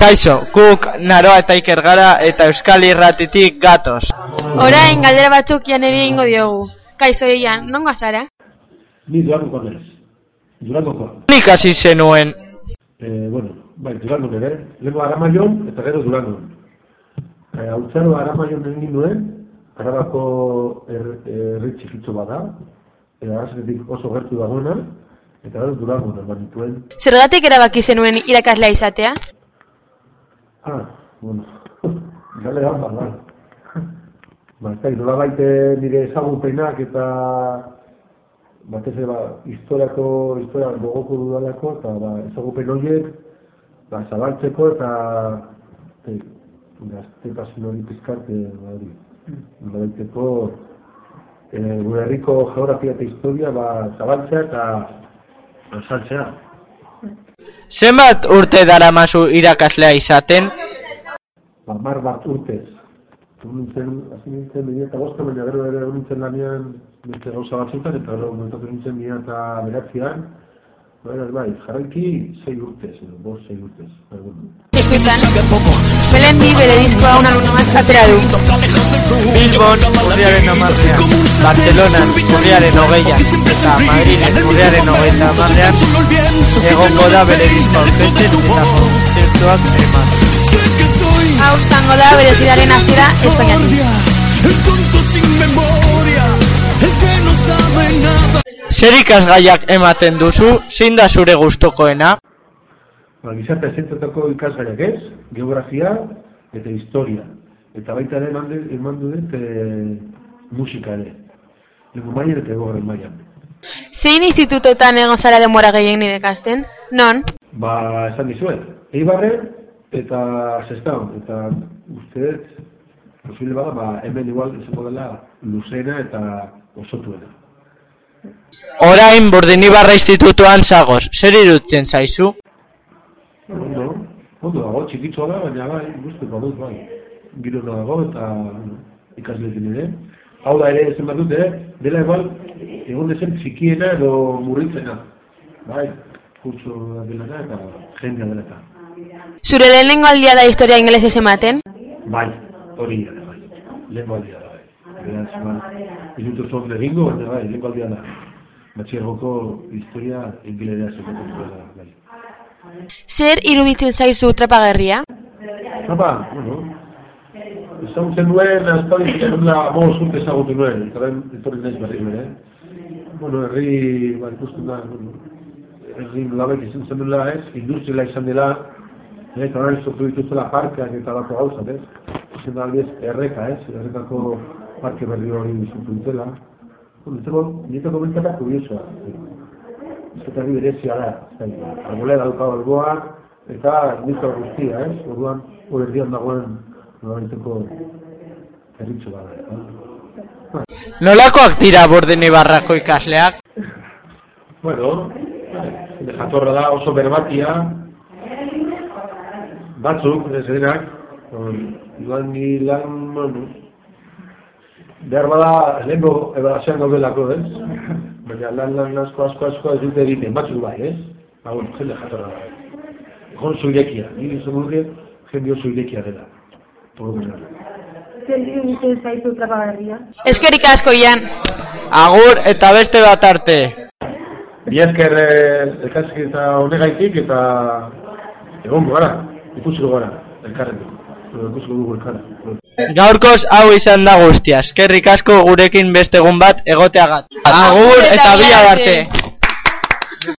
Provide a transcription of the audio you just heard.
Kaixo, guk naroa eta iker gara eta euskal irratitik gatoz. Orain galdera batzuk janeri ingo diogu. Kaixo Ian, nongo zara? Ni Durangoko naiz. Durangoko. Nik hasi zenuen. Eh, bueno, bai, Durango ere. Lego Aramaion eta gero Durango. Eh, Hautzaro Aramaion egin nuen, Arabako herri txikitxo bada, eta arazetik oso gertu dagoena, eta gero Durango eman dituen. Zergatik erabaki zenuen irakaslea izatea? Ah, bueno, gale da, ba, ba, ez nola baite nire ezagupenak eta batez ere, ba, historiako, historia gogoko dudalako, eta ba, ezagupen horiek, ba, zabaltzeko eta e, gaztetasun hori pizkarte, ba, hori, nola baiteko, e, gure herriko geografia eta historia, ba, zabaltzea eta azaltzea. Zenbat urte daramazu irakaslea izaten? ba, mar bat urtez. Nintzen, hasi nintzen bine eta bosta, baina gero ere nintzen lanean beste gauza batzutan, eta gero momentatu nintzen bine eta beratzean, bai, bai, jarraiki sei urtez, edo, bost sei urtez. Bueno. Ikutan, Belen bi bere diskoa una luna más atera du. Bilbon urriaren amarrean, Barcelonan urriaren hogeian eta Madrilen urriaren hogeita amarrean egongo da bere disko aurkezten eta kontzertuak eman. Hau zango da bere zidaren azera Espainiatik. Zer ikasgaiak ematen duzu, zein da zure gustokoena? Ba, gizarte zentzatako ikasgaiak ez, geografia eta historia. Eta baita ere eman, eman du dut e, musika ere. Lego mailan eta egorren mailan. Zein institutotan egon zara denbora gehien nire kasten? Non? Ba, esan dizuet, Eibarren eta Sestaon, eta uste dut, posible bada, ba, hemen igual izango dela luzena eta osotuena. Orain Burdinibarra institutuan zagoz, zer irutzen zaizu? Ondo, ondo dago, txikitzoa da, baina bai, guztuko dut, bai. Giro dago eta bueno, ikasleekin ere. Hau da ere, esan behar dute, dela igual, egon dezen txikiena edo murritzena. Bai, kurtso dela eta jendea dela eta. Zure lehenengo aldia da historia ingelesez ematen? Bai, hori da, bai. Lehen aldia da, bai. Beraz, bai, minutu zon egingo, baina bai, lehen aldia da. Batxergoko historia ingilerea zekatu zuela, bai. Zer iruditzen zaizu trapagerria? Apa, bueno, ezagutzen nuen, aspaldi, da, bost urte ezagutu nuen, eta ben, etorri naiz berri eh? Bueno, herri, ba, ikusten da, herri nolabait izan zen dela, ez, industriala izan dela, eh, eta orain sortu dituzela parkeak eta lako gauzat, ez? Izan da aldiz, erreka, ez, errekako parke berri hori sortu dutela. Bueno, niretzako, niretzako bintzata kuriosoa. Ez eta herri berezia da, ez arbolea dauka alboa, eta nika guztia, ez? Orduan, hori herrian dagoen, nolabaiteko herritxo bada, eh? Nolakoak dira Burdinibarrako ikasleak? Bueno, de jatorra da oso berbatia, batzuk, ez denak, lan ni lan, bueno, behar bada, lehenko ebarazioan gaudelako, ez? Baina lan lan asko asko asko ez dute egiten, batzuk bai, ez? Ba, bueno, jende jatorra da. Egon zuilekia, nire izan urge, jende oso irekia dela. Eskerik asko Ian. Agur eta beste bat arte. Bi esker eh, elkarrizketa honegaitik eta egongo gara, ikusiko gara, Ikusiko dugu elkarra. Gaurkoz hau izan da guztia, eskerrik asko gurekin beste egun bat egoteagat. Agur eta bila arte.